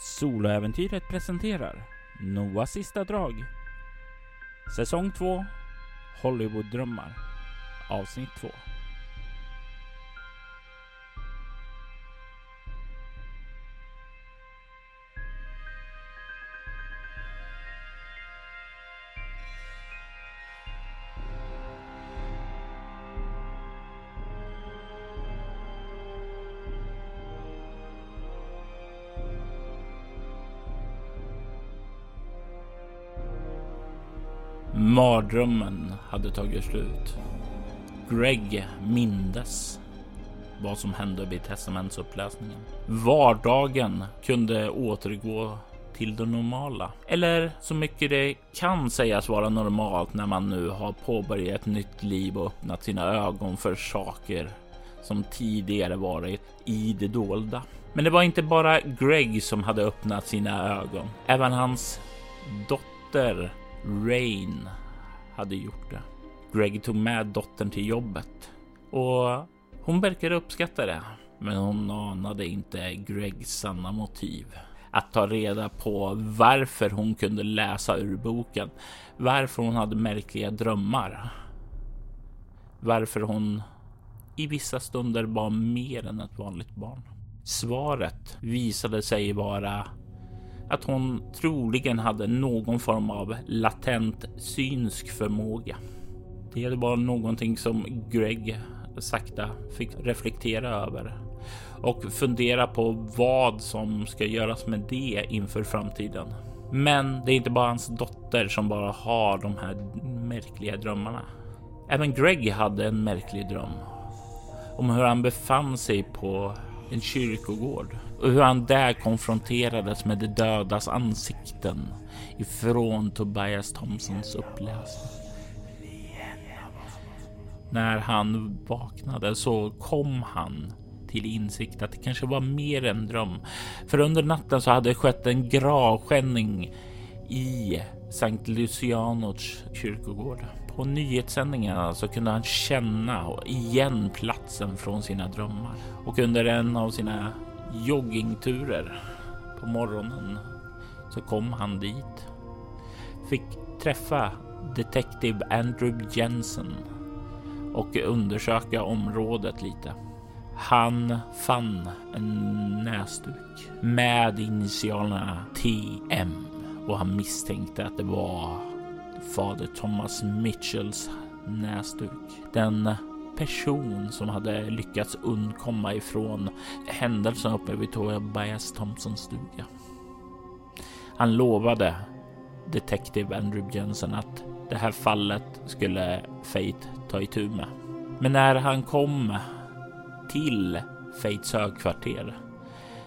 Soloäventyret presenterar Noahs sista drag. Säsong 2 Hollywood-drömmar Avsnitt 2 Mardrömmen hade tagit slut. Greg mindes vad som hände vid testamentsuppläsningen. Vardagen kunde återgå till det normala. Eller så mycket det kan sägas vara normalt när man nu har påbörjat ett nytt liv och öppnat sina ögon för saker som tidigare varit i det dolda. Men det var inte bara Greg som hade öppnat sina ögon. Även hans dotter Rain hade gjort det. Greg tog med dottern till jobbet och hon verkade uppskatta det. Men hon anade inte Gregs sanna motiv. Att ta reda på varför hon kunde läsa ur boken. Varför hon hade märkliga drömmar. Varför hon i vissa stunder var mer än ett vanligt barn. Svaret visade sig vara att hon troligen hade någon form av latent synsk förmåga. Det var någonting som Greg sakta fick reflektera över och fundera på vad som ska göras med det inför framtiden. Men det är inte bara hans dotter som bara har de här märkliga drömmarna. Även Greg hade en märklig dröm om hur han befann sig på en kyrkogård och hur han där konfronterades med de dödas ansikten ifrån Tobias Thompsons uppläsning. När han vaknade så kom han till insikt att det kanske var mer än dröm. För under natten så hade det skett en gravskändning i Sankt Lucianos kyrkogård. På nyhetssändningarna så kunde han känna igen platsen från sina drömmar och under en av sina joggingturer på morgonen så kom han dit. Fick träffa Detective Andrew Jensen och undersöka området lite. Han fann en näsduk med initialerna TM och han misstänkte att det var fader Thomas Mitchells näsduk. Den person som hade lyckats undkomma ifrån händelsen uppe vid Tobias Thompsons stuga. Han lovade Detective Andrew Jensen att det här fallet skulle Fate ta itu med. Men när han kom till Fates högkvarter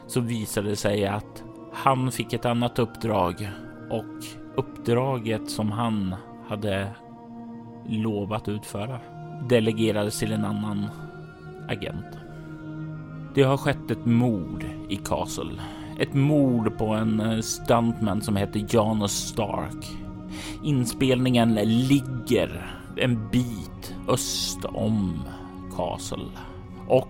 så visade det sig att han fick ett annat uppdrag och uppdraget som han hade lovat utföra delegerades till en annan agent. Det har skett ett mord i Castle. Ett mord på en eh, stuntman som heter Janus Stark. Inspelningen ligger en bit öst om Castle och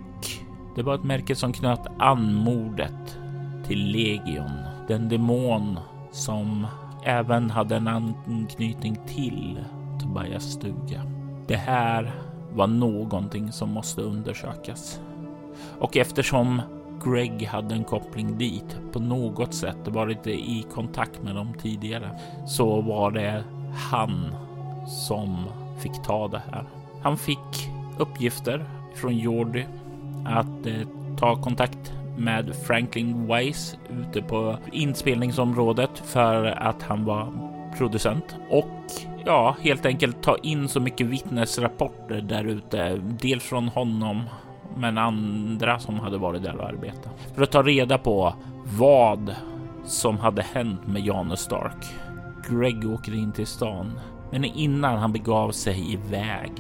det var ett märke som knöt an mordet till Legion, den demon som även hade en anknytning till Tobias stuga. Det här var någonting som måste undersökas. Och eftersom Greg hade en koppling dit på något sätt, varit i kontakt med dem tidigare, så var det han som fick ta det här. Han fick uppgifter från Jordi att eh, ta kontakt med Franklin Weiss ute på inspelningsområdet för att han var producent och ja, helt enkelt ta in så mycket vittnesrapporter där ute. Dels från honom, men andra som hade varit där och arbetat för att ta reda på vad som hade hänt med Janus Stark. Greg åker in till stan, men innan han begav sig iväg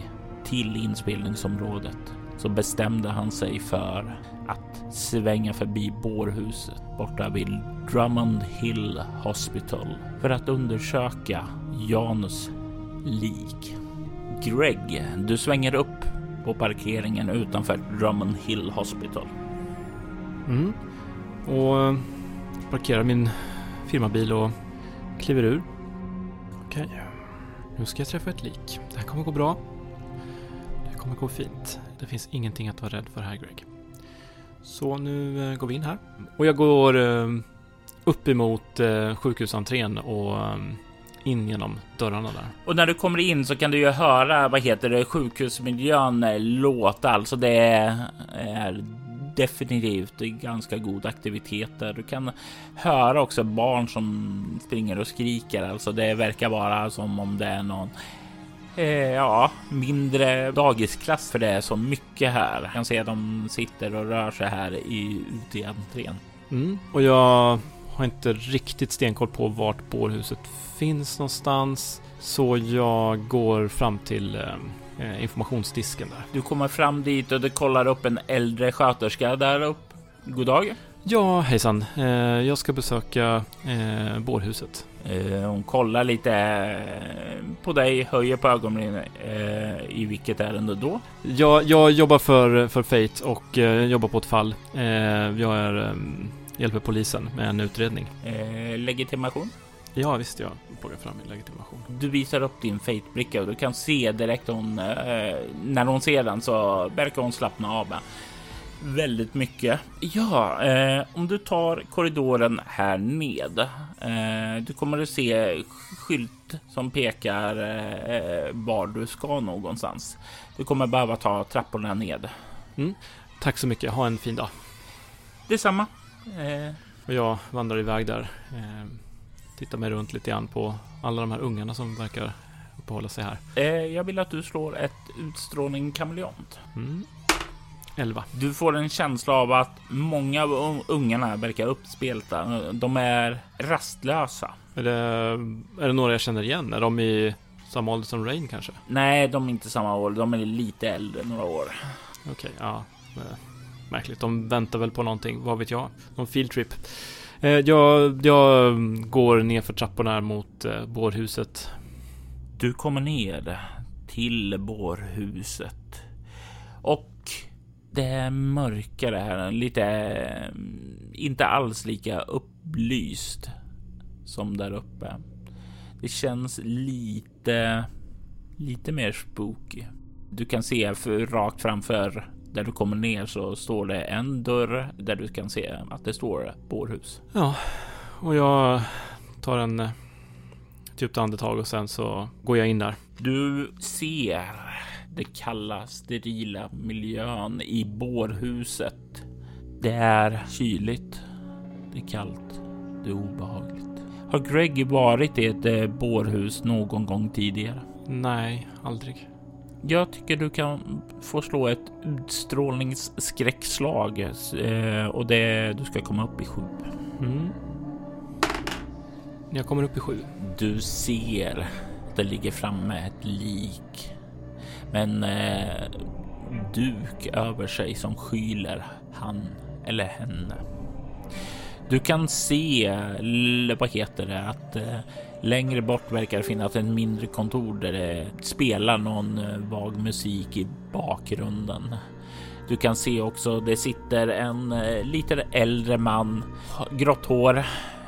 till inspelningsområdet så bestämde han sig för att svänga förbi bårhuset borta vid Drummond Hill Hospital för att undersöka Janus lik. Greg, du svänger upp på parkeringen utanför Drummond Hill Hospital. Mm. Och eh, parkerar min firmabil och kliver ur. Okej, nu ska jag träffa ett lik. Det här kommer gå bra. Det kommer gå fint. Det finns ingenting att vara rädd för här, Greg. Så nu eh, går vi in här. Och jag går eh, upp emot eh, sjukhusentrén och in genom dörrarna där. Och när du kommer in så kan du ju höra, vad heter det, sjukhusmiljön låta. Alltså det är definitivt ganska god aktivitet där. Du kan höra också barn som springer och skriker. Alltså det verkar vara som om det är någon eh, ja, mindre dagisklass för det är så mycket här. Jag kan se att de sitter och rör sig här i, ute i entrén. Mm. Och jag har inte riktigt stenkoll på vart bårhuset finns någonstans. Så jag går fram till eh, informationsdisken där. Du kommer fram dit och du kollar upp en äldre sköterska där upp. God dag. Ja, hejsan. Eh, jag ska besöka eh, bårhuset. Eh, hon kollar lite eh, på dig, höjer på ögonbrynen. Eh, I vilket ärende då? Jag, jag jobbar för, för Fate och jobbar på ett fall. Jag är, eh, hjälper polisen med en utredning. Legitimation? Ja, visst. Jag plockar fram min legitimation. Du visar upp din Fate-bricka och du kan se direkt hon, när hon ser den så verkar hon slappna av. Väldigt mycket. Ja, eh, om du tar korridoren här ned. Eh, du kommer att se skylt som pekar eh, var du ska någonstans. Du kommer behöva ta trapporna ned. Mm. Tack så mycket. Ha en fin dag. Detsamma. Eh, Och jag vandrar iväg där. Eh, tittar mig runt lite grann på alla de här ungarna som verkar uppehålla sig här. eh, jag vill att du slår ett utstrålning kameleont. Mm. 11. Du får en känsla av att många av un- ungarna verkar uppspelta. De är rastlösa. Är det, är det några jag känner igen? Är de i samma ålder som Rain kanske? Nej, de är inte samma år. De är lite äldre, några år. Okej, ja. eh, Märkligt. De väntar väl på någonting, vad vet jag? Någon field trip. Eh, jag, jag går ner för trapporna mot eh, bårhuset. Du kommer ner till bårhuset och det är mörkare här, lite eh, inte alls lika upplyst som där uppe. Det känns lite, lite mer spooky. Du kan se för, rakt framför där du kommer ner så står det en dörr där du kan se att det står bårhus. Ja, och jag tar en eh, djupt andetag och sen så går jag in där. Du ser det kalla, sterila miljön i bårhuset. Det är kyligt. Det är kallt. Det är obehagligt. Har Greg varit i ett eh, bårhus någon gång tidigare? Nej, aldrig. Jag tycker du kan få slå ett utstrålningsskräckslag eh, och det du ska komma upp i sju. Mm. Jag kommer upp i sju. Du ser att det ligger framme ett lik med en eh, duk över sig som skyler han eller henne. Du kan se, eh, vad heter det, att eh, längre bort verkar det finnas ett mindre kontor där det spelar någon eh, vag musik i bakgrunden. Du kan se också, det sitter en eh, lite äldre man, grått hår,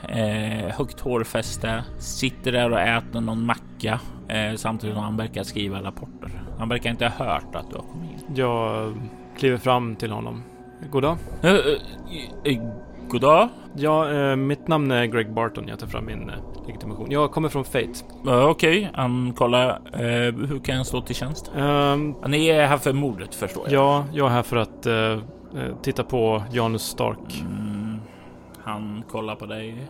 eh, högt hårfäste, sitter där och äter någon macka eh, samtidigt som han verkar skriva rapporter. Han verkar inte ha hört att du har kommit in. Jag kliver fram till honom. Goddag. Eh, eh, eh, goddag. Ja, mitt namn är Greg Barton. Jag tar fram min legitimation. Jag kommer från Fate. Uh, Okej, han kollar. Hur kan jag stå till tjänst? Ehm, Ni är här för mordet förstår jag. ja, jag är här för att titta på Janus Stark. Mm, han kollar på dig.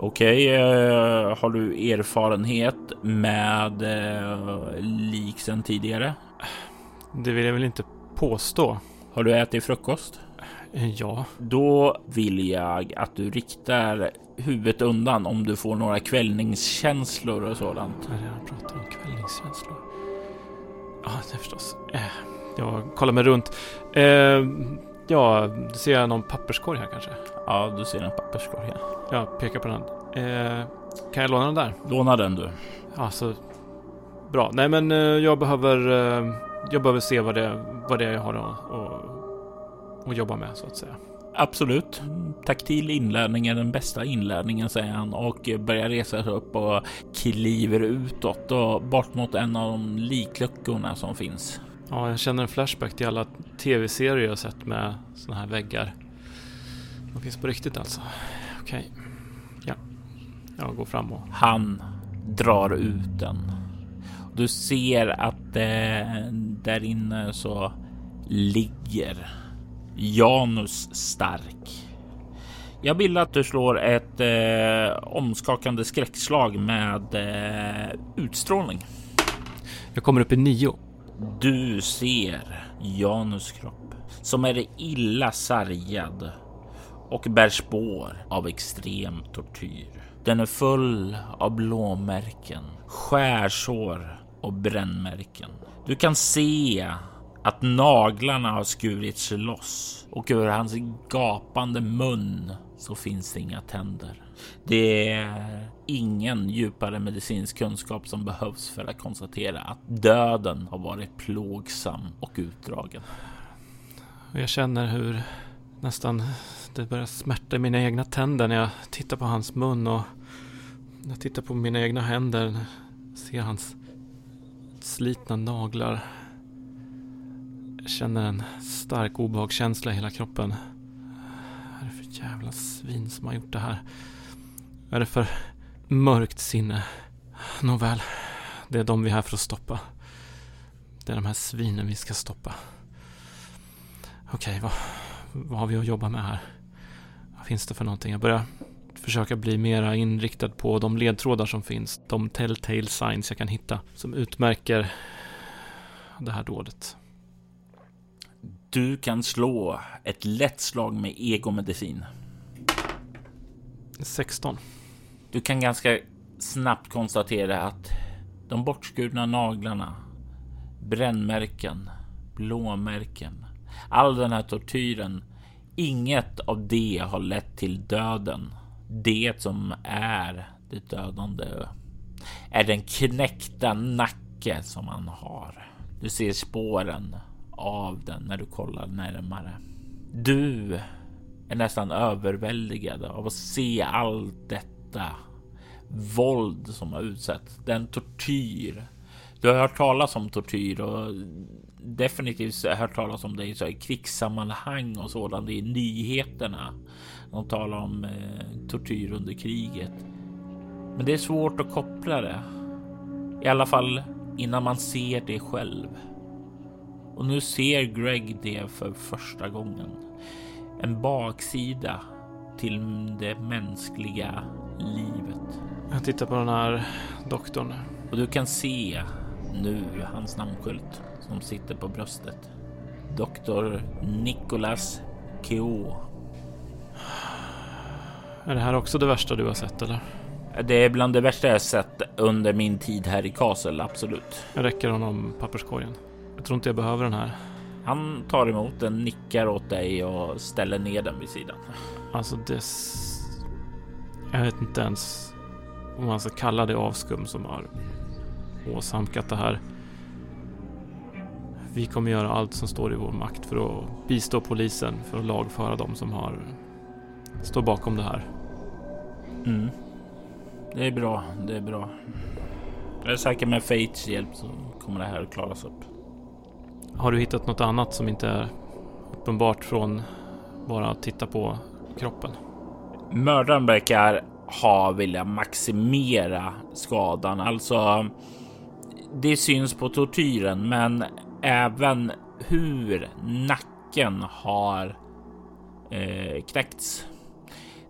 Okej, eh, har du erfarenhet med eh, lik sen tidigare? Det vill jag väl inte påstå. Har du ätit frukost? Eh, ja, Då vill jag att du riktar huvudet undan om du får några kvällningskänslor och sådant. jag har redan pratat om kvällningskänslor. Ja, det förstås. Eh, jag kollar mig runt. Eh, ja, ser jag någon papperskorg här kanske? Ja, du ser en papperskorg här. Jag pekar på den. Eh, kan jag låna den där? Låna den du. Ja, så bra. Nej, men eh, jag behöver. Eh, jag behöver se vad det, vad det är jag har att, att, att jobba med så att säga. absolut. Taktil inlärning är den bästa inlärningen, säger han och börjar resa sig upp och kliver utåt och bort mot en av de likluckorna som finns. Ja, jag känner en flashback till alla tv-serier jag sett med såna här väggar. De finns på riktigt alltså. Okej. Okay. Ja. Jag går fram och... Han drar ut den. Du ser att eh, där inne så ligger Janus Stark. Jag vill att du slår ett eh, omskakande skräckslag med eh, utstrålning. Jag kommer upp i nio. Du ser Janus kropp som är illa sargad och bär spår av extrem tortyr. Den är full av blåmärken, skärsår och brännmärken. Du kan se att naglarna har skurits loss och över hans gapande mun så finns det inga tänder. Det är ingen djupare medicinsk kunskap som behövs för att konstatera att döden har varit plågsam och utdragen. Jag känner hur nästan det börjar smärta i mina egna tänder när jag tittar på hans mun och när jag tittar på mina egna händer. Ser hans slitna naglar. Jag känner en stark obehagskänsla i hela kroppen. Vad är det för jävla svin som har gjort det här? Vad är det för mörkt sinne? Nåväl, det är de vi är här för att stoppa. Det är de här svinen vi ska stoppa. Okej, vad, vad har vi att jobba med här? Vad finns det för någonting? Jag börjar försöka bli mera inriktad på de ledtrådar som finns. De telltale signs jag kan hitta som utmärker det här dådet. Du kan slå ett lätt slag med egomedicin. 16. Du kan ganska snabbt konstatera att de bortskurna naglarna, brännmärken, blåmärken, all den här tortyren, inget av det har lett till döden. Det som är det dödande är den knäckta nacke som han har. Du ser spåren av den när du kollar närmare. Du är nästan överväldigad av att se allt detta våld som har utsatts, den tortyr. Du har hört talas om tortyr och definitivt hört talas om det i, så här, krigssammanhang och sådant i nyheterna. De talar om eh, tortyr under kriget. Men det är svårt att koppla det. I alla fall innan man ser det själv. Och nu ser Greg det för första gången. En baksida till det mänskliga livet. Jag tittar på den här doktorn. Och du kan se nu hans namnskylt som sitter på bröstet. Doktor Nicholas Keo. Är det här också det värsta du har sett eller? Det är bland det värsta jag sett under min tid här i Castle, absolut. Jag räcker honom papperskorgen. Jag tror inte jag behöver den här. Han tar emot den, nickar åt dig och ställer ner den vid sidan. Alltså det... Jag vet inte ens om man ska kalla det avskum som har åsamkat det här. Vi kommer göra allt som står i vår makt för att bistå polisen för att lagföra dem som har står bakom det här. Mm. Det är bra. Det är bra. Jag är säker med Fates hjälp så kommer det här att klaras upp. Har du hittat något annat som inte är uppenbart från bara att titta på kroppen? Mördaren verkar ha vilja maximera skadan, alltså. Det syns på tortyren, men även hur nacken har eh, knäckts.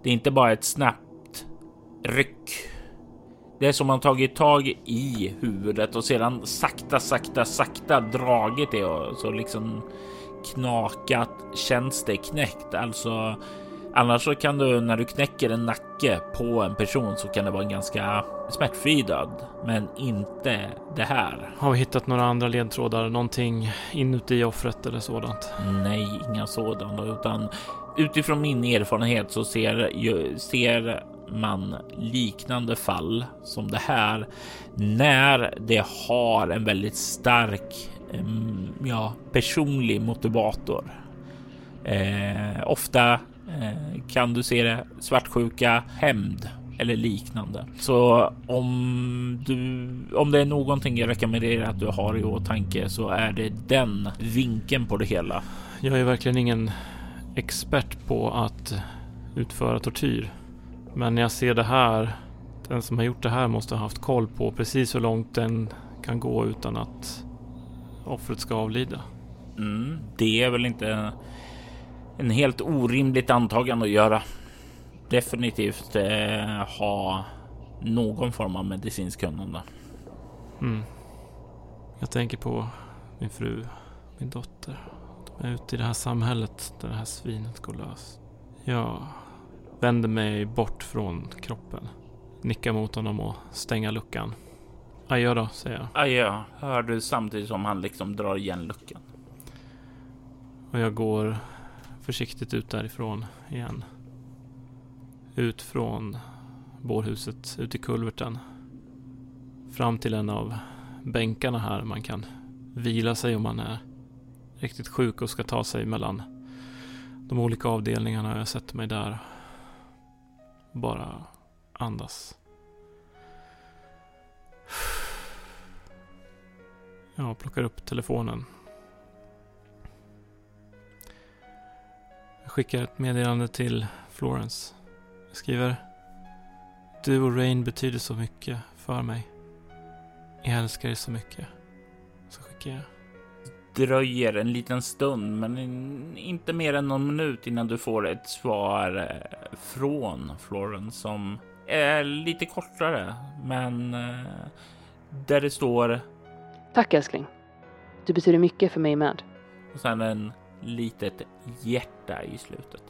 Det är inte bara ett snabbt ryck. Det är som man tagit tag i huvudet och sedan sakta, sakta, sakta dragit det och så liksom knakat känns det knäckt. Alltså annars så kan du när du knäcker en nacke på en person så kan det vara en ganska smärtfri död, men inte det här. Har vi hittat några andra ledtrådar? Någonting inuti offret eller sådant? Nej, inga sådana, utan utifrån min erfarenhet så ser, ser man liknande fall som det här när det har en väldigt stark ja, personlig motivator. Eh, ofta kan du se det svartsjuka, hämnd eller liknande. Så om du, om det är någonting jag rekommenderar att du har i åtanke så är det den vinkeln på det hela. Jag är verkligen ingen expert på att utföra tortyr. Men när jag ser det här, den som har gjort det här måste ha haft koll på precis hur långt den kan gå utan att offret ska avlida. Mm, det är väl inte en helt orimligt antagande att göra. Definitivt eh, ha någon form av medicinsk kunnande. Mm. Jag tänker på min fru, min dotter. De är ute i det här samhället där det här svinet går lös. Jag vänder mig bort från kroppen. Nickar mot honom och stänger luckan. Adjö då, säger jag. Adjö, hör du samtidigt som han liksom drar igen luckan. Och jag går försiktigt ut därifrån igen. Ut från bårhuset, ut i kulverten. Fram till en av bänkarna här man kan vila sig om man är riktigt sjuk och ska ta sig mellan de olika avdelningarna. Jag sätter mig där. Bara andas. Jag plockar upp telefonen. Skickar ett meddelande till Florence. Jag skriver Du och Rain betyder så mycket för mig. Jag älskar er så mycket. Så skickar jag. Dröjer en liten stund, men inte mer än någon minut innan du får ett svar eh, från Florence som är lite kortare, men eh, där det står Tack älskling. Du betyder mycket för mig med. Och sen en litet hjärta i slutet.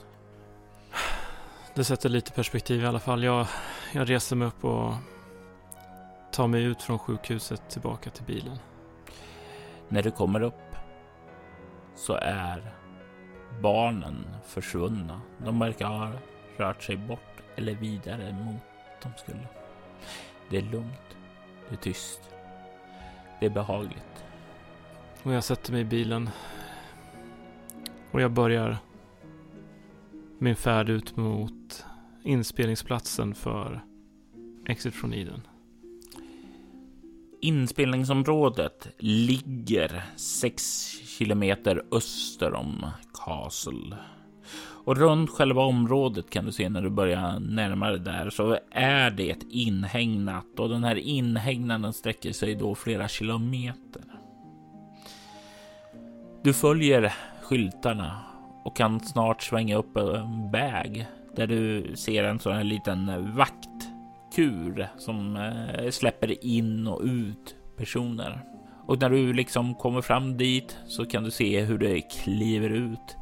Det sätter lite perspektiv i alla fall. Jag, jag reser mig upp och tar mig ut från sjukhuset tillbaka till bilen. När du kommer upp så är barnen försvunna. De verkar ha rört sig bort eller vidare mot de skulle. Det är lugnt. Det är tyst. Det är behagligt. Och jag sätter mig i bilen. Och jag börjar min färd ut mot inspelningsplatsen för Exit från Eden. Inspelningsområdet ligger 6 kilometer öster om Castle. Och runt själva området kan du se när du börjar närma dig där så är det inhägnat och den här inhägnaden sträcker sig då flera kilometer. Du följer skyltarna och kan snart svänga upp en väg där du ser en sån här liten vaktkur som eh, släpper in och ut personer. Och när du liksom kommer fram dit så kan du se hur det kliver ut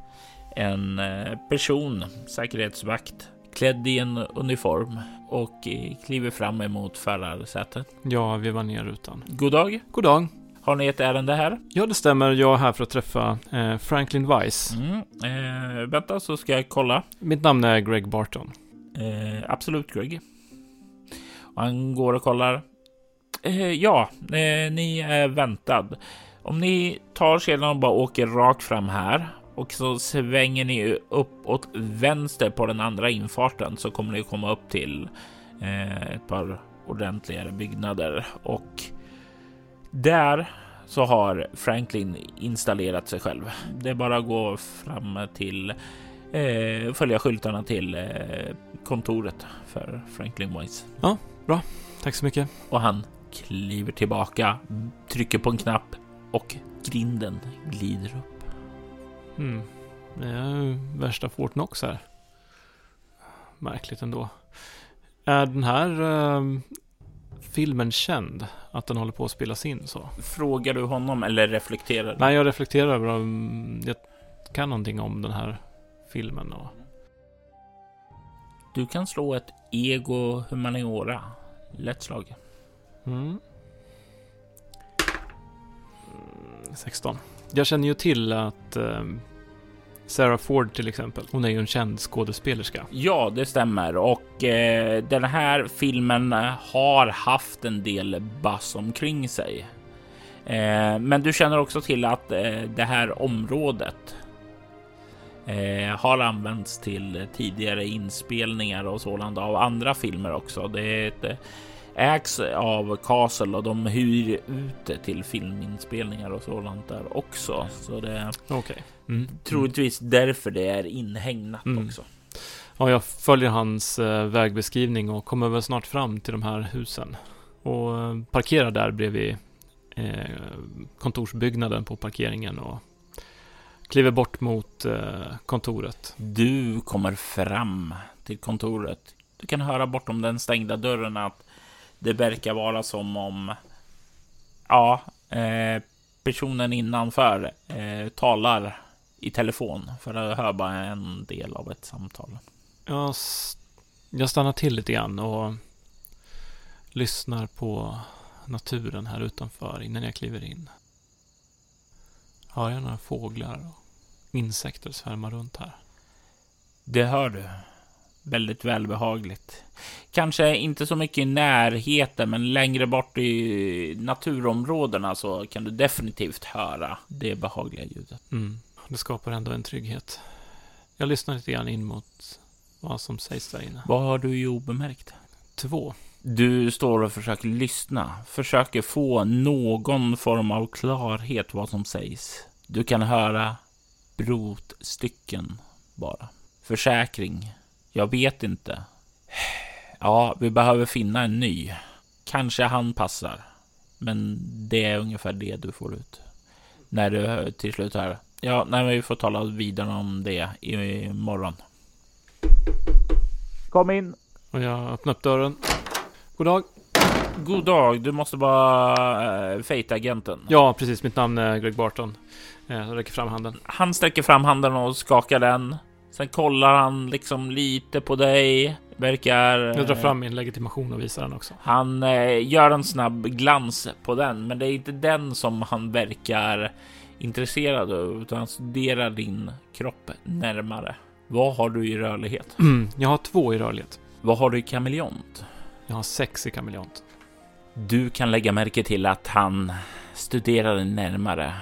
en eh, person, säkerhetsvakt, klädd i en uniform och eh, kliver fram emot förarsätet. Ja, vi var ner rutan. God dag. God dag. Har ni ett ärende här? Ja, det stämmer. Jag är här för att träffa eh, Franklin Weiss. Mm. Eh, vänta så ska jag kolla. Mitt namn är Greg Barton. Eh, absolut Greg. Och han går och kollar. Eh, ja, eh, ni är väntad. Om ni tar sedan och bara åker rakt fram här och så svänger ni upp åt vänster på den andra infarten så kommer ni komma upp till eh, ett par ordentligare byggnader och där så har Franklin installerat sig själv. Det är bara att gå fram till eh, följa skyltarna till eh, kontoret för Franklin Wise. Ja, bra. Tack så mycket. Och han kliver tillbaka, trycker på en knapp och grinden glider upp. Mm. Det är värsta Fort Knox här. Märkligt ändå. Är den här uh, filmen känd? Att den håller på att spelas in så? Frågar du honom eller reflekterar du? Nej, jag reflekterar över om jag kan någonting om den här filmen. Och... Du kan slå ett ego humaniora. Lätt slag. Mm. 16. Jag känner ju till att eh, Sarah Ford till exempel, hon är ju en känd skådespelerska. Ja, det stämmer och eh, den här filmen har haft en del buzz omkring sig. Eh, men du känner också till att eh, det här området eh, har använts till tidigare inspelningar och sådant av andra filmer också. Det är ett, eh, ägs av Castle och de hyr ut det till filminspelningar och sådant där också. Så det är Okej. Mm. troligtvis därför det är inhägnat Mm. också. Ja, jag följer hans eh, vägbeskrivning och kommer väl snart fram till de här husen. Och eh, parkerar där bredvid eh, kontorsbyggnaden på parkeringen och kliver bort mot eh, kontoret. Du kommer fram till kontoret. Du kan höra bortom den stängda dörren att det verkar vara som om ja, eh, personen innanför eh, talar i telefon för att höra bara en del av ett samtal. Jag, jag stannar till lite grann och lyssnar på naturen här utanför innan jag kliver in. Hör jag några fåglar och insekter svärma runt här? Det hör du. Väldigt välbehagligt. Kanske inte så mycket i närheten, men längre bort i naturområdena så kan du definitivt höra det behagliga ljudet. Mm. Det skapar ändå en trygghet. Jag lyssnar lite grann in mot vad som sägs där inne. Vad har du i obemärkt? Två. Du står och försöker lyssna, försöker få någon form av klarhet vad som sägs. Du kan höra brotstycken bara. Försäkring. Jag vet inte. Ja, vi behöver finna en ny. Kanske han passar. Men det är ungefär det du får ut. När du till slut hör. Ja, när vi får tala vidare om det imorgon. Kom in. Och jag öppnar upp dörren. God dag. God dag, du måste vara äh, Fate-agenten. Ja, precis. Mitt namn är Greg Barton. Eh, Jag räcker fram handen. Han sträcker fram handen och skakar den. Sen kollar han liksom lite på dig. Verkar... Jag drar eh, fram min legitimation och visar den också. Han eh, gör en snabb glans på den, men det är inte den som han verkar intresserad av, utan han studerar din kropp närmare. Vad har du i rörlighet? Jag har två i rörlighet. Vad har du i kameleont? Jag har sex i kameleont. Du kan lägga märke till att han studerar dig närmare.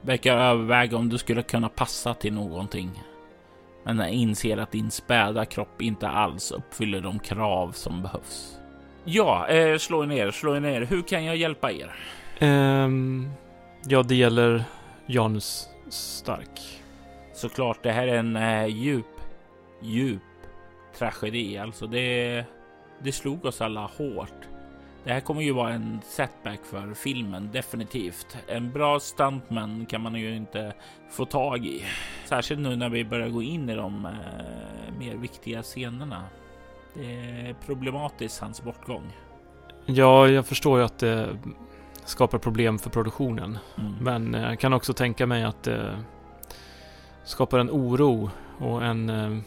Verkar överväga om du skulle kunna passa till någonting. Men inser att din späda kropp inte alls uppfyller de krav som behövs. Ja, eh, slå er ner, slå er ner. Hur kan jag hjälpa er? Ehm, ja, det gäller Janus Stark. Såklart, det här är en eh, djup, djup tragedi. Alltså det, det slog oss alla hårt. Det här kommer ju vara en setback för filmen, definitivt. En bra stuntman kan man ju inte få tag i. Särskilt nu när vi börjar gå in i de eh, mer viktiga scenerna. Det är problematiskt, hans bortgång. Ja, jag förstår ju att det skapar problem för produktionen. Mm. Men eh, jag kan också tänka mig att det skapar en oro och en, eh,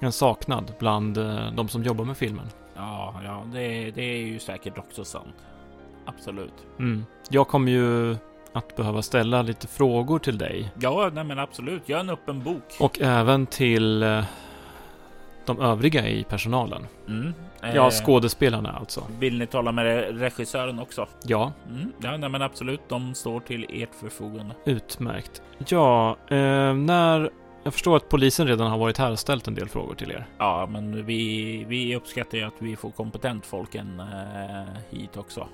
en saknad bland eh, de som jobbar med filmen. Ja, ja, det, det är ju säkert också sant. Absolut. Mm. Jag kommer ju att behöva ställa lite frågor till dig Ja, nej men absolut. Gör en öppen bok. och även till eh, de övriga i personalen. Mm. Ja, Eh, skådespelarna alltså. Vill ni tala med regissören också? Ja, Mm. Ja, nej, men absolut. De står till ert förfogande. utmärkt. Ja, eh, när... Jag förstår att polisen redan har varit här och ställt en del frågor till er. Ja, men vi, vi uppskattar ju att vi får kompetent folk än, eh, hit också.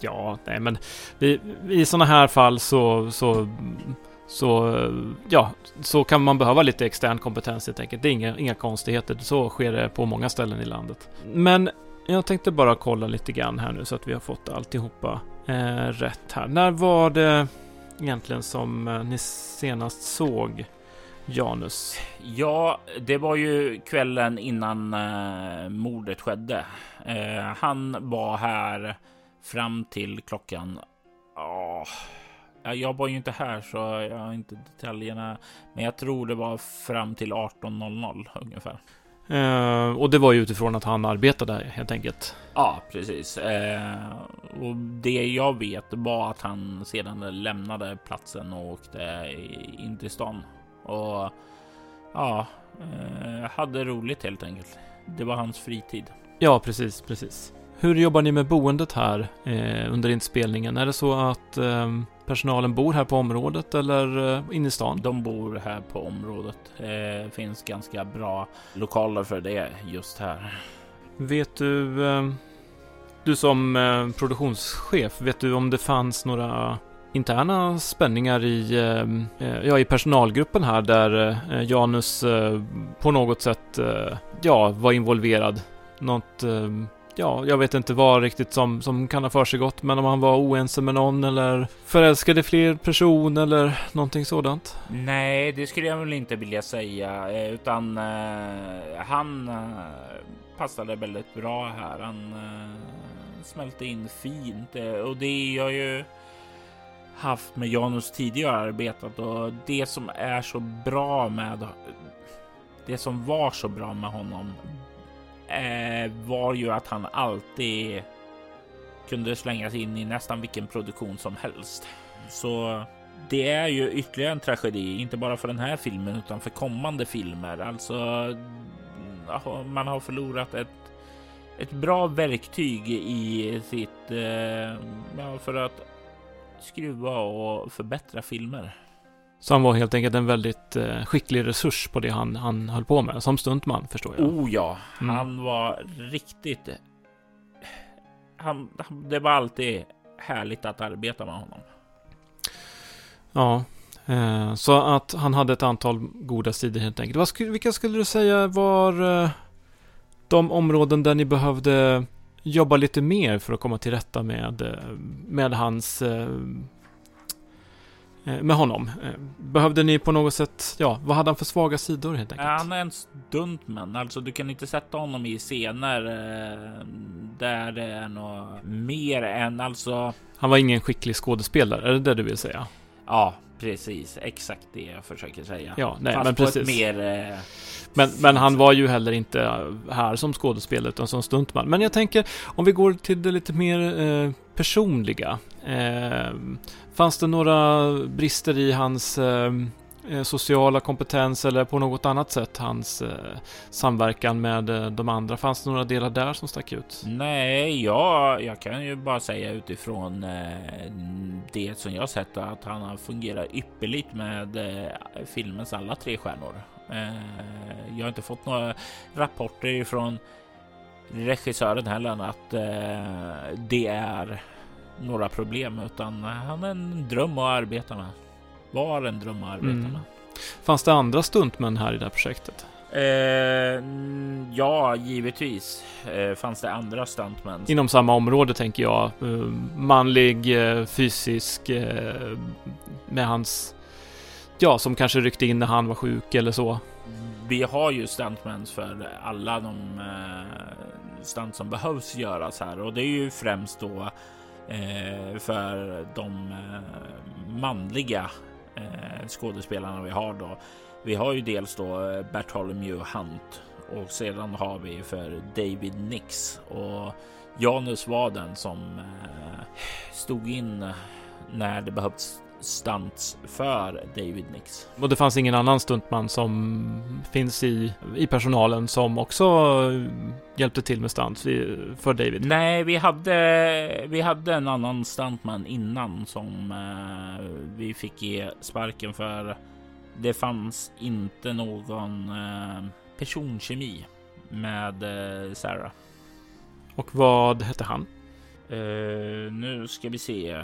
Ja, nej men vi, i sådana här fall så, så, så, ja, så kan man behöva lite extern kompetens helt enkelt. Det är inga, inga konstigheter. Så sker det på många ställen i landet. Men jag tänkte bara kolla lite grann här nu så att vi har fått alltihopa eh, rätt här. När var det egentligen som eh, ni senast såg Janus? Ja, det var ju kvällen innan eh, mordet skedde. Eh, han var här fram till klockan... Ja, jag var ju inte här så jag har inte detaljerna. Men jag tror det var fram till 18.00 ungefär. Eh, och det var ju utifrån att han arbetade här, helt enkelt. Ja, precis. Eh, och det jag vet var att han sedan lämnade platsen och åkte in till stan. Och ja, eh, hade roligt helt enkelt. Det var hans fritid. Ja, precis, precis. Hur jobbar ni med boendet här eh, under inspelningen? Är det så att eh, personalen bor här på området eller eh, inne i stan? De bor här på området. Det eh, finns ganska bra lokaler för det just här. Vet du, eh, du som eh, produktionschef, vet du om det fanns några interna spänningar i, eh, eh, ja, i personalgruppen här där eh, Janus på något sätt ja, var involverad? Något ja, jag vet inte vad riktigt som, som kan ha försiggått, men om han var oense med någon eller förälskade fler personer eller någonting sådant? Nej, det skulle jag väl inte vilja säga, utan eh, han passade väldigt bra här. Han eh, smälte in fint och det gör ju haft med Janus tidigare arbetat och det som är så bra med det som var så bra med honom eh, var ju att han alltid kunde slängas in i nästan vilken produktion som helst. Så det är ju ytterligare en tragedi, inte bara för den här filmen utan för kommande filmer. Alltså, man har förlorat ett, ett bra verktyg i sitt, eh, för att skruva och förbättra filmer. Så han var helt enkelt en väldigt eh, skicklig resurs på det han, han höll på med, som stuntman förstår jag. Oh ja, mm. han var riktigt... Han, det var alltid härligt att arbeta med honom. Ja, eh, så att han hade ett antal goda sidor helt enkelt. Vad skulle, vilka skulle du säga var eh, de områden där ni behövde jobba lite mer för att komma till rätta med, eh, med hans eh, Eh, med honom. Eh, behövde ni på något sätt, ja, vad hade han för svaga sidor helt enkelt? Han är en stuntman, alltså du kan inte sätta honom i scener där det är något mer än alltså. Han var ingen skicklig skådespelare, är det det du vill säga? Ja, precis. Exakt det jag försöker säga. Ja, nej, Fast men precis. mer, eh, men, men han var ju heller inte här som skådespelare utan som stuntman. Men jag tänker om vi går till det lite mer eh, personliga. Eh, fanns det några brister i hans eh, Eh, sociala kompetens eller på något annat sätt hans eh, samverkan med eh, de andra? Fanns det några delar där som stack ut? Nej, ja, jag kan ju bara säga utifrån det som jag sett att han har fungerat ypperligt med filmens alla tre stjärnor. Jag har inte fått några rapporter ifrån regissören heller att det är några problem, utan han är en dröm att arbeta med. Var en dröm att arbeta mm. med. Fanns det andra stuntmän här i det här projektet? Eh, ja, givetvis eh, fanns det andra stuntmän. Inom samma område tänker jag. Eh, manlig, eh, fysisk, eh, med hans... Ja, som kanske ryckte in när han var sjuk eller så. Vi har ju stuntmän för alla de eh, stunt som behövs göras här och det är ju främst då för de manliga eh, skådespelarna vi har då. Vi har ju dels då eh, Bartholomew Hunt och sedan har vi för David Nix och Janus var den som eh, stod in när det behövts stunts för David Nix. Och det fanns ingen annan stuntman som finns i, i personalen som också hjälpte till med stunts för David? Nej, vi hade, vi hade en annan stuntman innan som eh, vi fick ge sparken för. Det fanns inte någon eh, personkemi med eh, Sarah. Och vad hette han? Uh, nu ska vi se.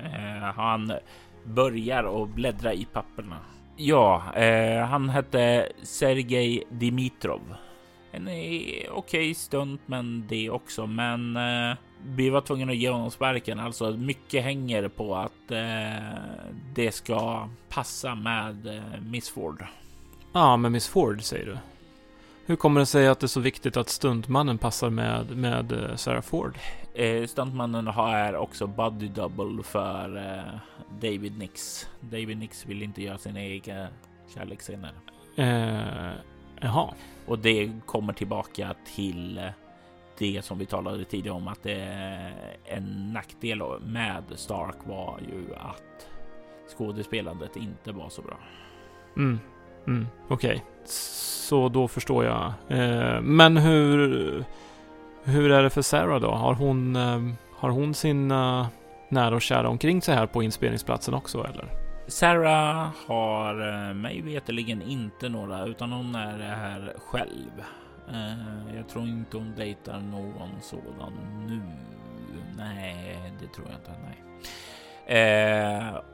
Uh, han börjar och bläddra i papperna. Ja, uh, han hette Sergej Dimitrov. En okej okay stunt, men det också. Men vi var tvungna att ge honom sparken. Alltså mycket hänger på att det ska passa med Miss Ford. Ja, med Miss Ford säger du? Hur kommer det sig att det är så viktigt att stuntmannen passar med, med eh, Sarah Ford? Eh, stuntmannen har också body double för eh, David Nix. David Nix vill inte göra sina egna kärleksscener. Eh, jaha. Och det kommer tillbaka till det som vi talade tidigare om att en nackdel med Stark var ju att skådespelandet inte var så bra. Mm, mm, Okej. Okay så då förstår jag. Eh, men hur, hur är det för Sarah då? Har hon, eh, har hon sin eh, nära och kära omkring sig här på inspelningsplatsen också eller? Sarah har eh, mig veterligen inte några, utan hon är här själv. Eh, jag tror inte hon dejtar någon sådan nu. Nej, det tror jag inte. Nej.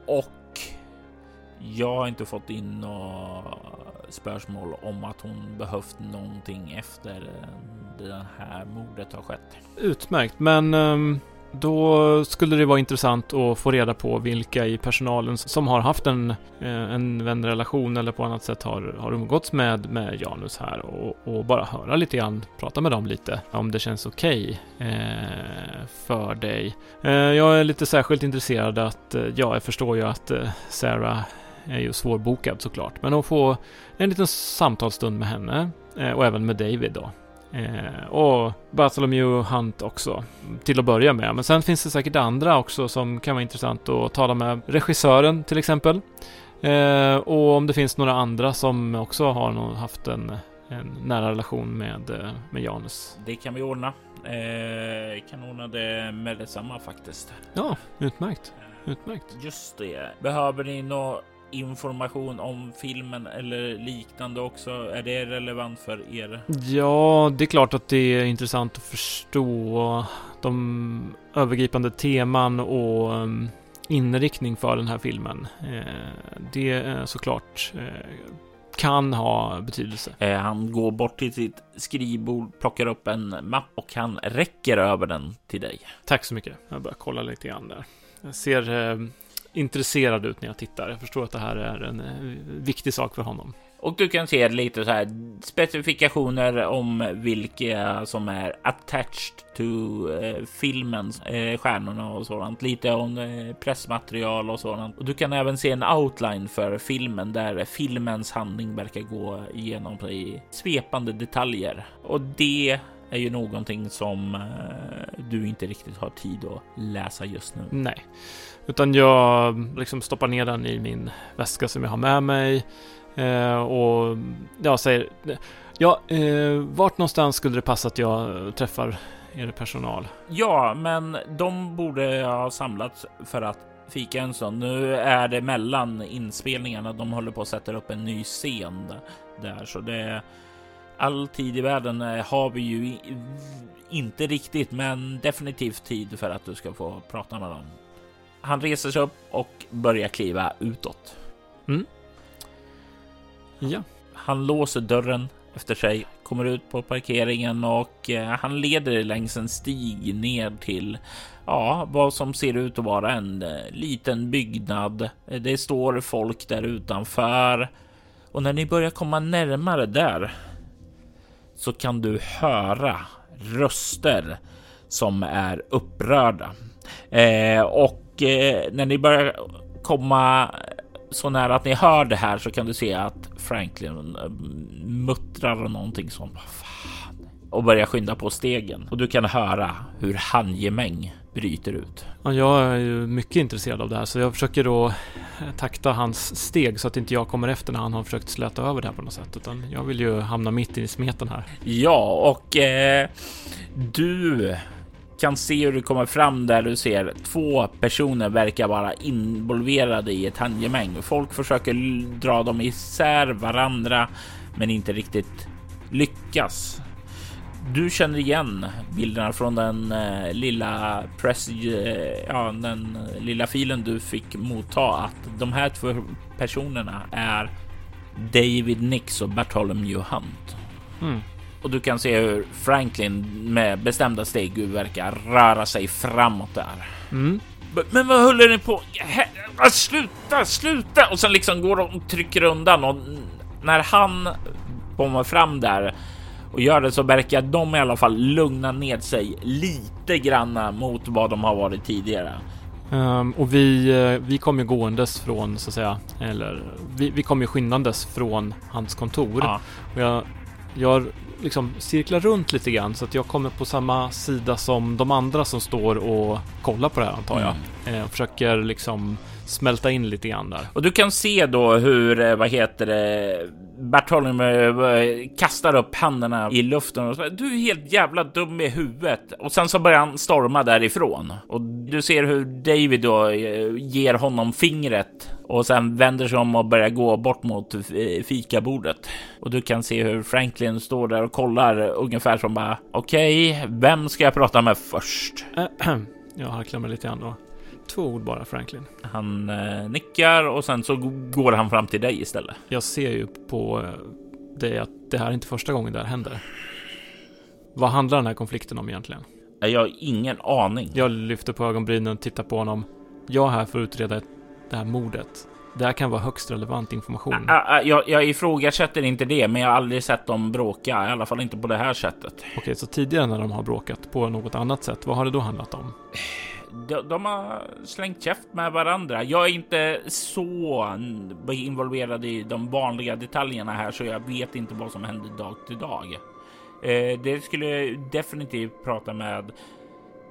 Och jag har inte fått in några spörsmål om att hon behövt någonting efter det här mordet har skett. Utmärkt, men ehm, då skulle det vara intressant att få reda på vilka i personalen som har haft en, eh, en vänrelation eller på annat sätt har, har umgåtts med, med Janus här och, och bara höra lite grann, prata med dem lite om det känns okej okay, eh, för dig. Eh, jag är lite särskilt intresserad att, eh, ja, jag förstår ju att eh, Sarah är ju svårbokad såklart, men att få en liten samtalsstund med henne eh, och även med David då. Eh, och Bartholomew Hunt också, till att börja med. Men sen finns det säkert andra också som kan vara intressant att tala med. Regissören till exempel. Eh, och om det finns några andra som också har haft en, en nära relation med, med Janus. Det kan vi ordna. Eh, kan ordna det med detsamma faktiskt. Ja, utmärkt. Utmärkt. Just det. Behöver ni något information om filmen eller liknande också? Är det relevant för er? Ja, det är klart att det är intressant att förstå de övergripande teman och um, inriktning för den här filmen. Eh, det är såklart eh, kan ha betydelse. Eh, han går bort till sitt skrivbord, plockar upp en mapp och han räcker över den till dig. Tack så mycket. Jag börjar kolla lite grann där. Jag ser intresserad ut när jag tittar. Jag förstår att det här är en eh, viktig sak för honom. Och du kan se lite så här specifikationer om vilka som är attached to eh, filmen, eh, stjärnorna och sådant. Lite om eh, pressmaterial och sådant. Och du kan även se en outline för filmen där filmens handling verkar gå igenom i svepande detaljer. Och det är ju någonting som eh, du inte riktigt har tid att läsa just nu. Nej. Utan jag liksom stoppar ner den i min väska som jag har med mig. Eh, och jag säger, ja, eh, vart någonstans skulle det passa att jag träffar er personal? Ja, men de borde ha samlats för att fika en stund. Nu är det mellan inspelningarna. De håller på att sätta upp en ny scen där, så det all tid i världen eh, har vi ju inte riktigt, men definitivt tid för att du ska få prata med dem. Han reser sig upp och börjar kliva utåt. Mm. Ja. Han låser dörren efter sig, kommer ut på parkeringen och eh, han leder längs en stig ner till ja, vad som ser ut att vara en eh, liten byggnad. Det står folk där utanför och när ni börjar komma närmare där så kan du höra röster som är upprörda eh, och Eh, när ni börjar komma så nära att ni hör det här så kan du se att Franklin eh, muttrar någonting som fan och börjar skynda på stegen och du kan höra hur handgemäng bryter ut. Ja, jag är ju mycket intresserad av det här så jag försöker då takta hans steg så att inte jag kommer efter när han har försökt släta över det här på något sätt utan jag vill ju hamna mitt i smeten här. Ja, och eh, du kan se hur du kommer fram där du ser två personer verkar vara involverade i ett handgemäng. Folk försöker dra dem isär varandra, men inte riktigt lyckas. Du känner igen bilderna från den eh, lilla press, eh, ja, den lilla filen du fick motta att de här två personerna är David Nix och Bartholomew Hunt. Mm och du kan se hur Franklin med bestämda steg verkar röra sig framåt där. Mm. Men vad håller ni på? Sluta, sluta! Och sen liksom går de och trycker undan och när han kommer fram där och gör det så verkar de i alla fall lugna ned sig lite granna mot vad de har varit tidigare. Um, och vi, uh, vi kom ju gåendes från så att säga, eller vi, vi kom ju skyndandes från hans kontor. Ja. Och jag, jag liksom cirklar runt lite grann så att jag kommer på samma sida som de andra som står och kollar på det här antar jag. Mm. Eh, försöker liksom smälta in lite grann där. Och du kan se då hur, eh, vad heter det, Bartholomew eh, kastar upp händerna i luften och säger du är helt jävla dum i huvudet. Och sen så börjar han storma därifrån. Och du ser hur David då eh, ger honom fingret och sen vänder sig om och börjar gå bort mot fikabordet. Och du kan se hur Franklin står där och kollar ungefär som bara okej, okay, vem ska jag prata med först? Jag harklar mig lite grann då. Två ord bara, Franklin. Han eh, nickar och sen så går han fram till dig istället. Jag ser ju på eh, dig att det här är inte första gången det här händer. Vad handlar den här konflikten om egentligen? Jag har ingen aning. Jag lyfter på ögonbrynen och tittar på honom. Jag är här för att utreda det här mordet. Det här kan vara högst relevant information. Ä jag, jag ifrågasätter inte det, men jag har aldrig sett dem bråka. I alla fall inte på det här sättet. Okej, så tidigare när de har bråkat på något annat sätt, vad har det då handlat om? De, de, har slängt käft med varandra. Jag är inte så involverad i de vanliga detaljerna här så jag vet inte vad som händer dag till dag. Eh, det skulle jag definitivt prata med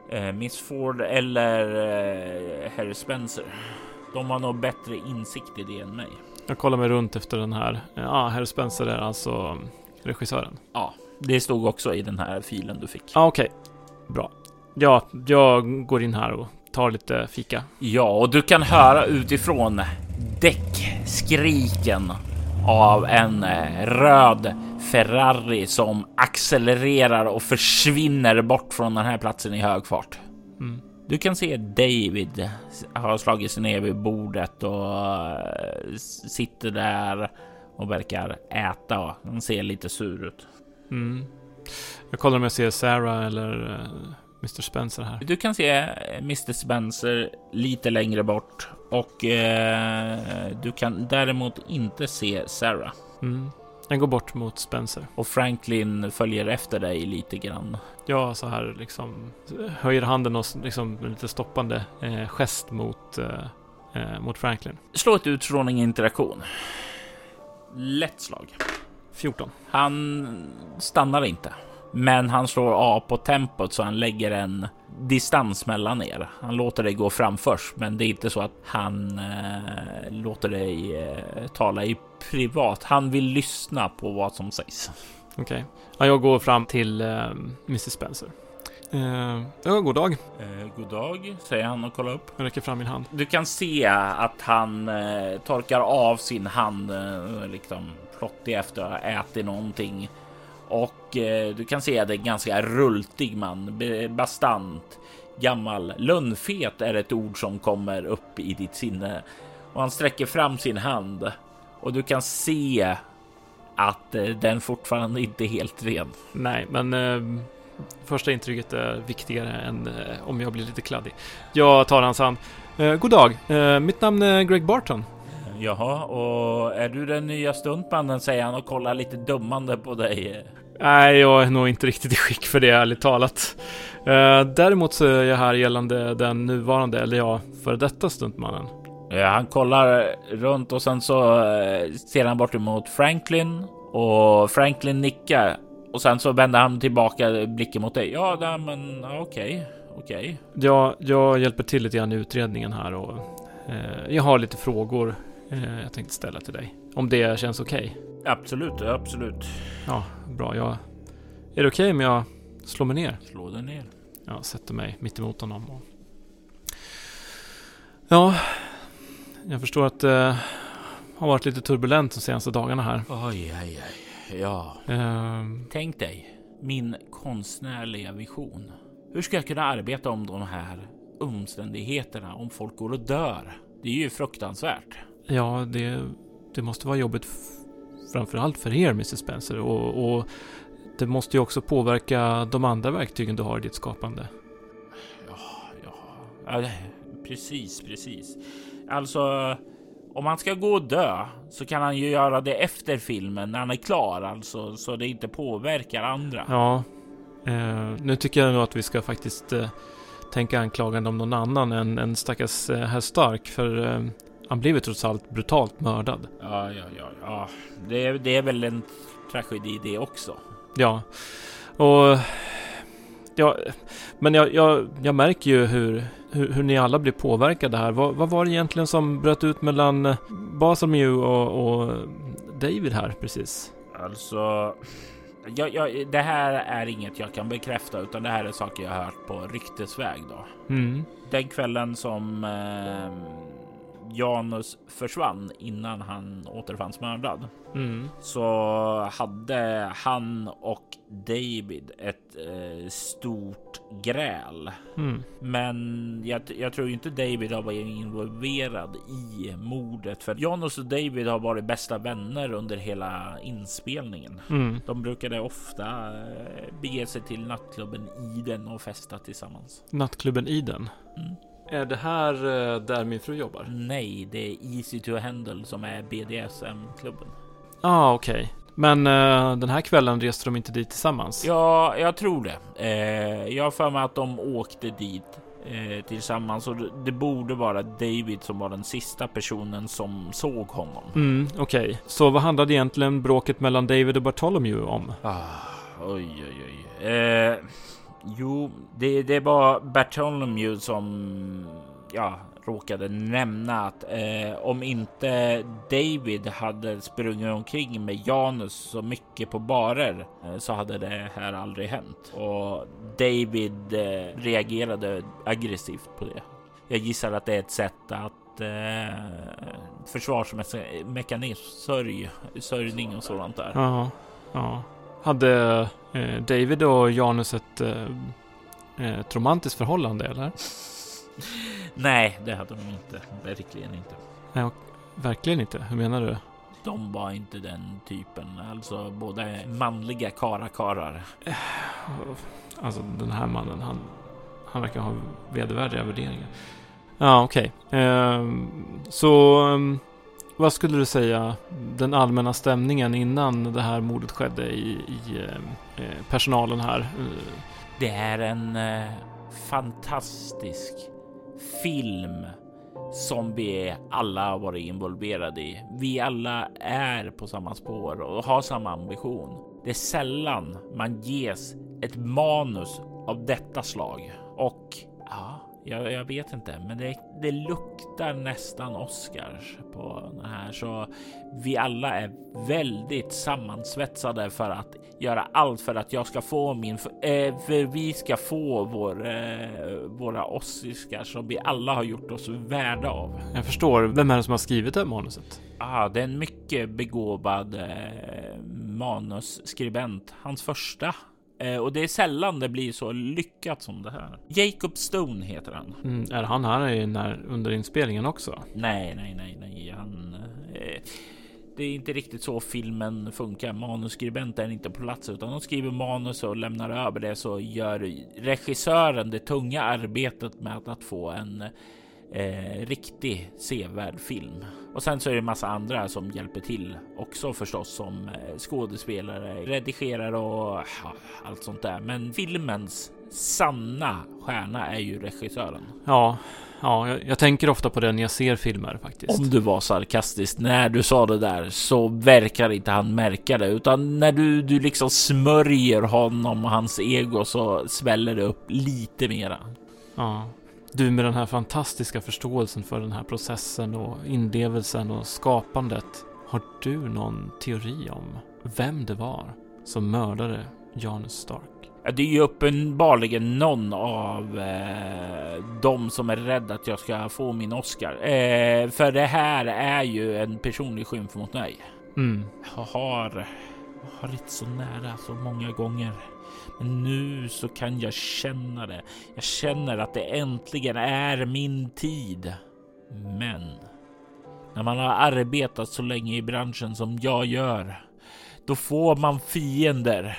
eh, Miss Ford eller eh, Harry Spencer. De har nog bättre insikt i det än mig. Jag kollar mig runt efter den här. Ja, Harry Spencer är alltså regissören. Ja, det stod också i den här filen du fick. Ah, Okej, okay. bra. Ja, jag går in här och tar lite fika. Ja, och du kan höra utifrån däckskriken av en eh, röd Ferrari som accelererar och försvinner bort från den här platsen i hög fart. Mm. Du kan se David har slagit sig ner vid bordet och eh, sitter där och verkar äta. Han ser lite sur ut. Mm. Jag kollar om jag ser Sarah eller eh, Mr Spencer här. Du kan se eh, Mr Spencer lite längre bort och eh, du kan däremot inte se Sarah. Mm. Jag går bort mot Spencer. Och Franklin följer efter dig lite grann. Ja, så här liksom höjer handen och liksom lite stoppande eh, gest mot, eh, eh mot Franklin. Slå ett utstrålning interaktion. Lätt slag. 14. Han stannar inte. Men han slår A på tempot så han lägger en distans mellan er. Han låter dig gå fram först, men det är inte så att han eh, låter dig eh, tala i privat. Han vill lyssna på vad som sägs. Okej. Okay. Ja, jag går fram till eh, Mrs Spencer. Uh, ja, god dag. Uh, god dag, säger han och kollar upp. Jag räcker fram min hand. Du kan se att han uh, torkar av sin hand, uh, liksom plottig efter att ha ätit någonting och eh, du kan se att det är en ganska rultig man, bastant, gammal. Lönnfet är ett ord som kommer upp i ditt sinne och han sträcker fram sin hand och du kan se att eh, den fortfarande inte är helt ren. Nej, men eh, första intrycket är viktigare än eh, om jag blir lite kladdig. Jag tar hans hand. God dag, mitt namn är Greg Barton. Jaha, och är du den nya stuntmannen säger han och kollar lite dummande på dig. Nej, jag är nog inte riktigt i skick för det ärligt talat. Uh, däremot så är jag här gällande den nuvarande, eller ja, före detta stuntmannen. Ja, han kollar runt och sen så uh, ser han bort emot Franklin och Franklin nickar och sen så vänder han tillbaka blicken mot dig. Ja, nej, men okej, okay, okej. Okay. Ja, jag hjälper till lite grann i utredningen här och uh, jag har lite frågor jag tänkte ställa till dig. Om det känns okej? Okay. Absolut, absolut. Ja, bra. Jag... Är det okej okay om jag slår mig ner? Slå dig ner. Jag sätter mig mitt emot honom. Och... Ja, jag förstår att det uh, har varit lite turbulent de senaste dagarna här. Oj, oj, oj. Ja. Uh... Tänk dig min konstnärliga vision. Hur ska jag kunna arbeta om de här omständigheterna om folk går och dör? Det är ju fruktansvärt. Ja, det, det måste vara jobbigt framförallt för er Mrs Spencer och, och, det måste ju också påverka de andra verktygen du har i ditt skapande. Ja, ja, precis, precis. Alltså, om han ska gå och dö så kan han ju göra det efter filmen när han är klar, alltså så det inte påverkar andra. Ja, eh, nu tycker jag nog att vi ska faktiskt eh, tänka anklagande om någon annan än en stackars eh, herr Stark, för eh, han blev ju trots allt brutalt mördad. Ja, ja, ja, ja. Det, är, det är väl en tragedi det också. Ja, och ja, men jag, jag, jag märker ju hur, hur, hur, ni alla blir påverkade här. Vad, vad, var det egentligen som bröt ut mellan Bartholomew och, och David här precis? Alltså, jag, jag, det här är inget jag kan bekräfta, utan det här är saker jag har hört på ryktesväg. Då. Mm. Den kvällen som eh, Janus försvann innan han återfanns mördad Mm. så hade han och David ett eh, stort gräl. Mm. Men jag, jag, tror inte David har varit involverad i mordet för Janus och David har varit bästa vänner under hela inspelningen. Mm. De brukade ofta eh, bege sig till nattklubben Iden och festa tillsammans. Nattklubben Iden. Mm. Är det här eh, där min fru jobbar? Nej, det är Easy to Handle som är BDSM-klubben. Ja, ah, okej. Okay. Men uh, den här kvällen reste de inte dit tillsammans? Ja, jag tror det. Eh, jag har för mig att de åkte dit eh, tillsammans och det borde vara David som var den sista personen som såg honom. Mm, okej. Okay. Så vad handlade egentligen bråket mellan David och Bartholomew om? Ah, oj, oj, oj. Jo, det, det var Bartholomew som ja, råkade nämna att eh, om inte David hade sprungit omkring med Janus så mycket på barer eh, så hade det här aldrig hänt. Och David eh, reagerade aggressivt på det. Jag gissar att det är ett sätt att eh, försvarsmekanism, sörj, sörjning och sådant där. Ja, ja. Hade eh, David och Janus ett, eh, ett romantiskt förhållande eller? Nej, det hade de inte. Verkligen inte. Nej, verkligen inte. Hur menar du? De var inte den typen. Alltså både manliga karakarar. Alltså den här mannen, han, han verkar ha vedervärdiga värderingar. Ja, okej. Okay. Ehm, så um, vad skulle du säga den allmänna stämningen innan det här mordet skedde i, i eh, eh, personalen här? Det är en eh, fantastisk film som vi alla har varit involverade i. Vi alla är på samma spår och har samma ambition. Det är sällan man ges ett manus av detta slag och ja, jag, jag vet inte, men det, det, luktar nästan Oscars på den här, så vi alla är väldigt sammansvetsade för att göra allt för att jag ska få min, eh, för vi ska få vår, eh, våra Oscars som vi alla har gjort oss värda av. Jag förstår. Vem är det som har skrivit det manuset? ah, det är en mycket begåvad eh, manusskribent. Hans första Eh, och det är sällan det blir så lyckat som det här. Jacob Stone heter han. Mm, är han här när, under inspelningen också? Nej, nej, nej, nej. Han, eh, det är inte riktigt så filmen funkar. Manusskribenten är inte på plats utan de skriver manus och lämnar över det så gör regissören det tunga arbetet med att få en eh, riktig sevärd film. Och sen så är det massa andra som hjälper till också förstås som eh, skådespelare, redigerar och ja, allt sånt där. Men filmens sanna stjärna är ju regissören. Ja, ja, jag, jag, tänker ofta på det när jag ser filmer faktiskt. Om du var sarkastisk när du sa det där så verkar inte han märka det, utan när du, du liksom smörjer honom och hans ego så sväller det upp lite mera. Ja, du med den här fantastiska förståelsen för den här processen och inlevelsen och skapandet. Har du någon teori om vem det var som mördade Janus Stark? Det är ju uppenbarligen någon av eh, dem som är rädd att jag ska få min Oscar. Eh, för det här är ju en personlig skymf mot mig. Mm. Jag har varit så nära så många gånger. Men nu så kan jag känna det. Jag känner att det äntligen är min tid. Men när man har arbetat så länge i branschen som jag gör, då får man fiender.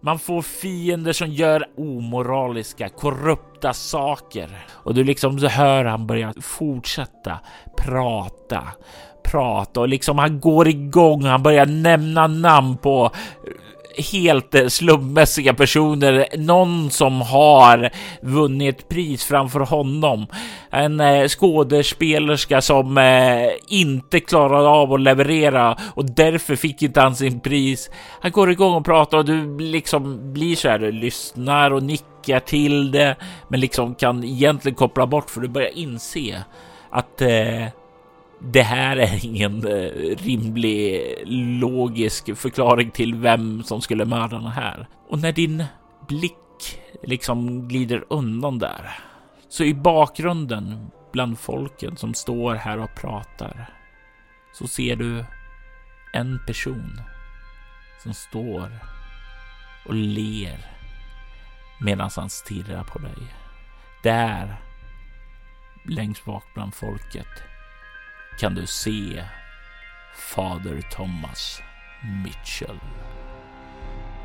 Man får fiender som gör omoraliska, korrupta saker. Och du liksom hör han börja fortsätta prata, prata och liksom han går igång. Han börjar nämna namn på helt eh, slumpmässiga personer. Någon som har vunnit pris framför honom. En eh, skådespelerska som eh, inte klarade av att leverera och därför fick inte han sin pris. Han går igång och pratar och du liksom blir så här, du lyssnar och nickar till det, men liksom kan egentligen koppla bort för du börjar inse att eh, det här är ingen eh, rimlig logisk förklaring till vem som skulle mörda den här. Och när din blick liksom glider undan där, så i bakgrunden bland folket som står här och pratar, så ser du en person som står och ler medan han stirrar på dig. Där, längst bak bland folket, kan du se Fader Thomas Mitchell.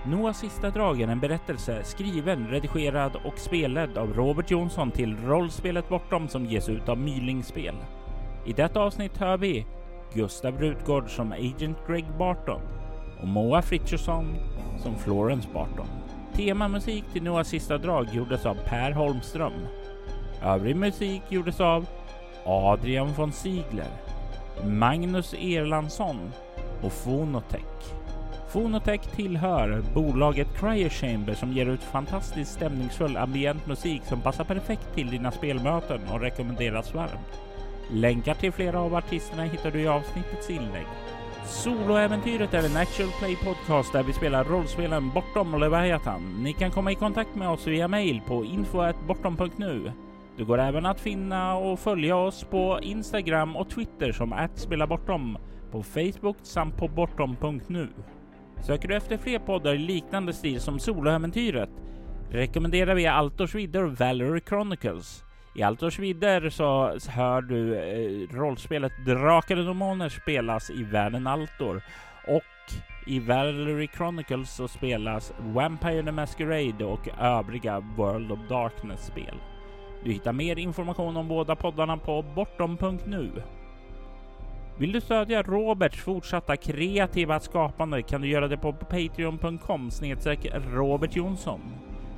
Noahs sista drag är en berättelse skriven, redigerad och spelad av Robert Jonsson till rollspelet Bortom som ges ut av Mylingspel. I detta avsnitt hör vi Gustav Rutgård som Agent Greg Barton och Moa Frithiofsson som Florence Barton. Temamusik till Noahs sista drag gjordes av Per Holmström. Övrig musik gjordes av Adrian von Ziegler, Magnus Erlandsson och Fonotech. Fonotech tillhör bolaget Cryer Chamber som ger ut fantastiskt stämningsfull ambient musik som passar perfekt till dina spelmöten och rekommenderas varmt. Länkar till flera av artisterna hittar du i avsnittets inlägg. Soloäventyret är en actual play podcast där vi spelar rollspelen Bortom Leviathan. Ni kan komma i kontakt med oss via mail på info.bortom.nu. Det går även att finna och följa oss på Instagram och Twitter som @spelabortom, på Facebook samt på bortom.nu. Söker du efter fler poddar i liknande stil som Soloäventyret rekommenderar vi Altors vidder och Valerie Chronicles. I Altors vidder så hör du eh, rollspelet Drakar och Demoner spelas i världen Altor och i Valerie Chronicles så spelas Vampire the Masquerade och övriga World of Darkness-spel. Du hittar mer information om båda poddarna på bortom.nu. Vill du stödja Roberts fortsatta kreativa skapande kan du göra det på patreon.com snedstreck Robert Jonsson.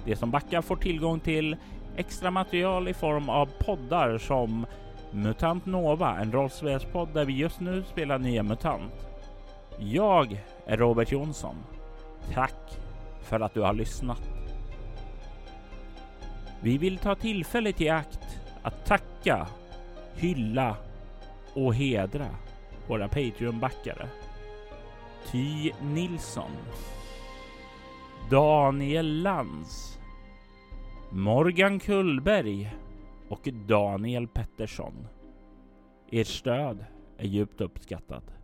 De som backar får tillgång till extra material i form av poddar som Mutant Nova, en rollspelspodd där vi just nu spelar nya MUTANT. Jag är Robert Jonsson. Tack för att du har lyssnat. Vi vill ta tillfället i akt att tacka, hylla och hedra våra Patreon-backare. Ty Nilsson. Daniel Lantz. Morgan Kullberg och Daniel Pettersson. Ert stöd är djupt uppskattat.